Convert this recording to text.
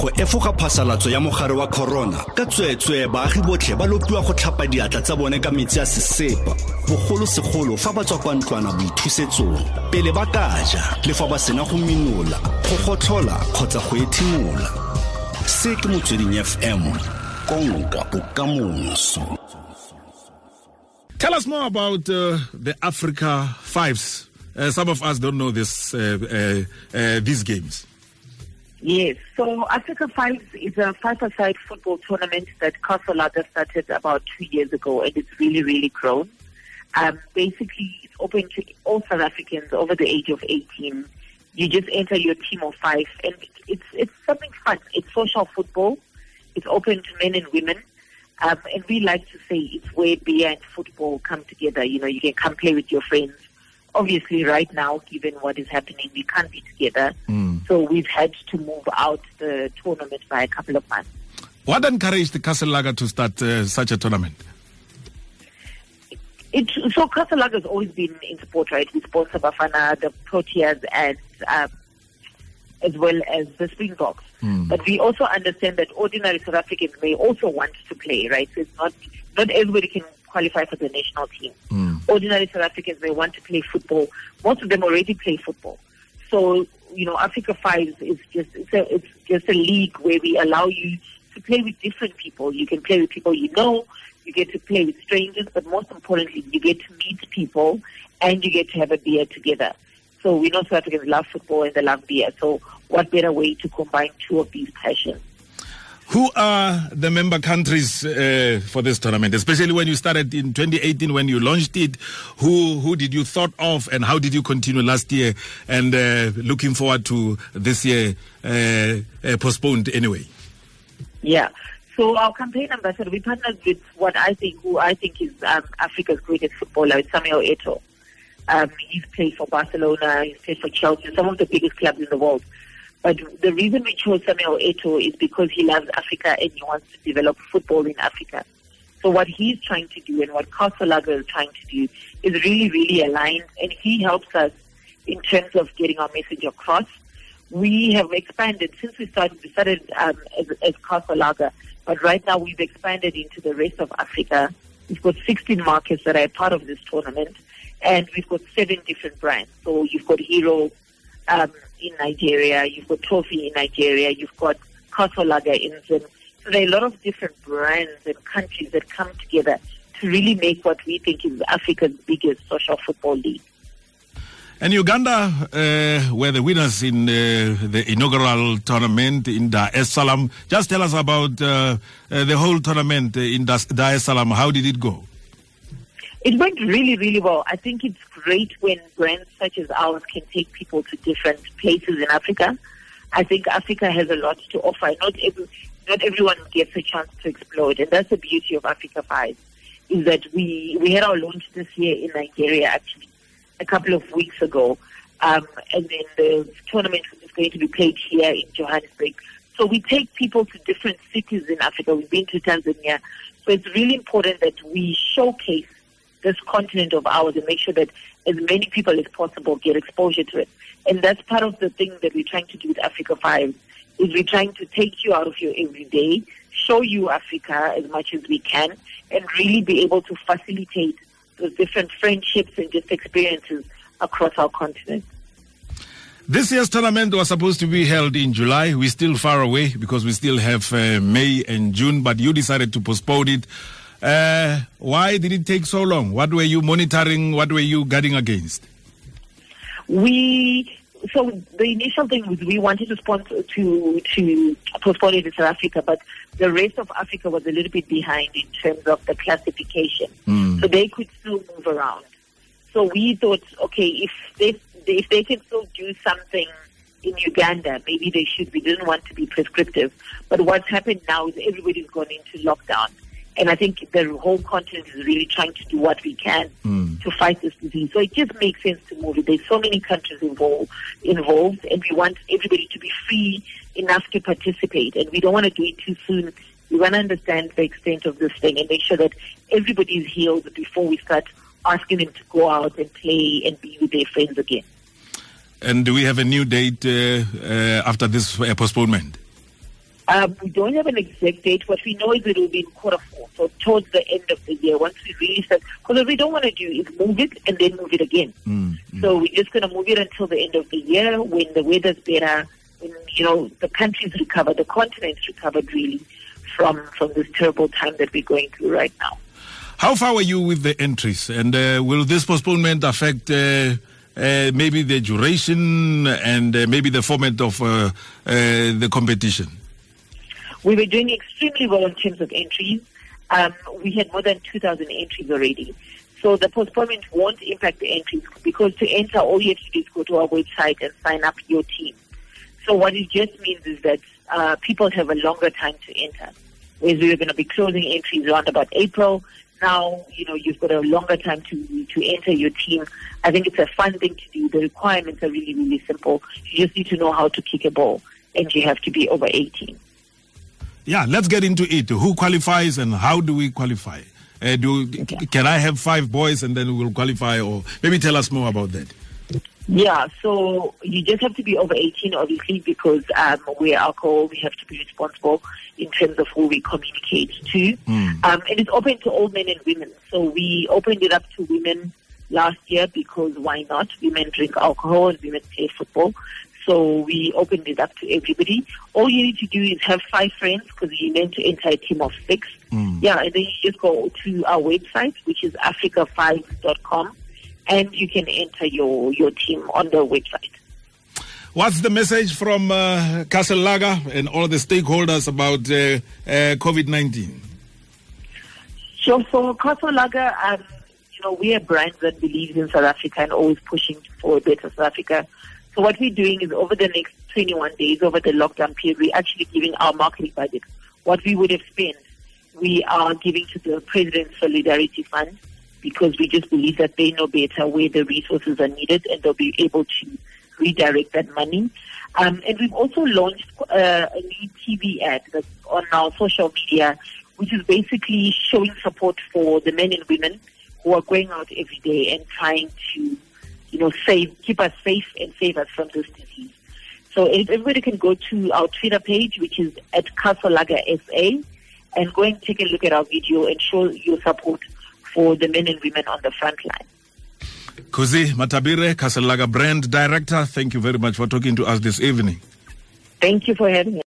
go efoga phasalatso ya mogare wa corona. Ka tsweetswee baagi botlhe ba lopiwa go tlhapa diatla tsa bone ka metsi a sesepa. Bogolosegolo fa ba tswa kwa ntlwana boithusetsong pele ba ka ja le fa ba sena go minola go gotlhola kgotsa go ethimola. Se ke motsweding fm konka bokamoso. Tell us more about uh, the Africa Fives. Uh, some of us don't know this uh, uh, uh these games. Yes, so Africa Fives is a five-a-side football tournament that Lager started about two years ago, and it's really, really grown. Um, basically, it's open to all South Africans over the age of 18. You just enter your team of five, and it's it's something fun. It's social football. It's open to men and women. Um, and we like to say it's where beer and football come together. You know, you can come play with your friends. Obviously, right now, given what is happening, we can't be together. Mm. So we've had to move out the tournament by a couple of months. What encouraged the Castle Lager to start uh, such a tournament? It, so Castle Lager has always been in sport, right? We sponsor Bafana, the Proteas, and um, as well as the Springboks. Mm. But we also understand that ordinary South Africans may also want to play, right? So it's not not everybody can qualify for the national team. Mm. Ordinary South Africans may want to play football. Most of them already play football. So you know, Africa Fives is just it's, a, it's just a league where we allow you to play with different people. You can play with people you know. You get to play with strangers, but most importantly, you get to meet people and you get to have a beer together. So we know South Africans love football and they love beer. So what better way to combine two of these passions? Who are the member countries uh, for this tournament, especially when you started in 2018 when you launched it? Who who did you thought of, and how did you continue last year? And uh, looking forward to this year, uh, uh postponed anyway. Yeah. So our campaign ambassador, we partnered with what I think, who I think is um, Africa's greatest footballer, Samuel Eto'o. Um, he's played for Barcelona, he's played for Chelsea, some of the biggest clubs in the world. But the reason we chose Samuel Eto'o is because he loves Africa and he wants to develop football in Africa. So what he's trying to do and what Castle Lager is trying to do is really, really aligned and he helps us in terms of getting our message across. We have expanded since we started. We started um, as, as but right now we've expanded into the rest of Africa. We've got 16 markets that are part of this tournament, and we've got seven different brands. So you've got Hero, um, in Nigeria, you've got Trophy in Nigeria, you've got Lager in Zim. So there are a lot of different brands and countries that come together to really make what we think is Africa's biggest social football league. And Uganda uh, were the winners in uh, the inaugural tournament in Dar es Salaam. Just tell us about uh, uh the whole tournament in Dar es Salaam. How did it go? It went really, really well. I think it's great when brands such as ours can take people to different places in Africa. I think Africa has a lot to offer. Not every, not everyone gets a chance to explore it, and that's the beauty of Africa Five. Is that we we had our launch this year in Nigeria actually a couple of weeks ago, um, and then the tournament is going to be played here in Johannesburg. So we take people to different cities in Africa. We've been to Tanzania, so it's really important that we showcase this continent of ours and make sure that as many people as possible get exposure to it. And that's part of the thing that we're trying to do with Africa Five is we're trying to take you out of your everyday, show you Africa as much as we can, and really be able to facilitate those different friendships and just experiences across our continent. This year's tournament was supposed to be held in July. We're still far away because we still have uh, May and June, but you decided to postpone it uh, why did it take so long? What were you monitoring? What were you guarding against? We so the initial thing was we wanted to sponsor to to postpone it in South Africa, but the rest of Africa was a little bit behind in terms of the classification, mm. so they could still move around. So we thought, okay, if they if they can still do something in Uganda, maybe they should. We didn't want to be prescriptive, but what's happened now is everybody's gone into lockdown. And I think the whole continent is really trying to do what we can mm. to fight this disease. So it just makes sense to move it. There's so many countries involved, involved, and we want everybody to be free enough to participate. And we don't want to do it too soon. We want to understand the extent of this thing and make sure that everybody is healed before we start asking them to go out and play and be with their friends again. And do we have a new date uh, uh, after this uh, postponement? Um, we don't have an exact date. What we know is it will be in quarter four, so towards the end of the year, once we release it. Because what we don't want to do is move it and then move it again. Mm, So we're just going to move it until the end of the year when the weather's better, when, you know, the country's recovered, the continent's recovered really from, from this terrible time that we're going through right now. How far were you with the entries? And uh, will this postponement affect uh, uh, maybe the duration and uh, maybe the format of uh, uh, the competition? We were doing extremely well in terms of entries. Um, we had more than 2,000 entries already. So the postponement won't impact the entries because to enter, all you have to do is go to our website and sign up your team. So what it just means is that uh, people have a longer time to enter. Whereas we were going to be closing entries around about April. Now, you know, you've got a longer time to, to enter your team. I think it's a fun thing to do. The requirements are really, really simple. You just need to know how to kick a ball and you have to be over 18. Yeah, let's get into it. Who qualifies and how do we qualify? Uh, do c- can I have five boys and then we'll qualify, or maybe tell us more about that? Yeah, so you just have to be over 18, obviously, because um, we're alcohol. We have to be responsible in terms of who we communicate to. Um, and it's open to all men and women. So we opened it up to women last year because why not? Women drink alcohol and women play football. So we opened it up to everybody. All you need to do is have five friends because you're meant to enter a team of six. Yeah, and then you just go to our website, which is africa5.com, and you can enter your, your team on the website. What's the message from uh, Castle Lager and all the stakeholders about uh, uh, COVID 19? Sure. So for Castle Lager, um, you know, we're a brand that believes in South Africa and always pushing for a better South Africa. So what we're doing is over the next 21 days, over the lockdown period, we're actually giving our marketing budget. What we would have spent, we are giving to the President's Solidarity Fund because we just believe that they know better where the resources are needed and they'll be able to redirect that money. Um, and we've also launched uh, a new TV ad that's on our social media, which is basically showing support for the men and women who are going out every day and trying to, you know, save, keep us safe and save us from this disease. So if everybody can go to our Twitter page, which is at Castle Lager SA, and go and take a look at our video and show your support for the men and women on the front line. Kudzi Mathabire, Castle Lager Brand Director, thank you very much for talking to us this evening. Thank you for having me.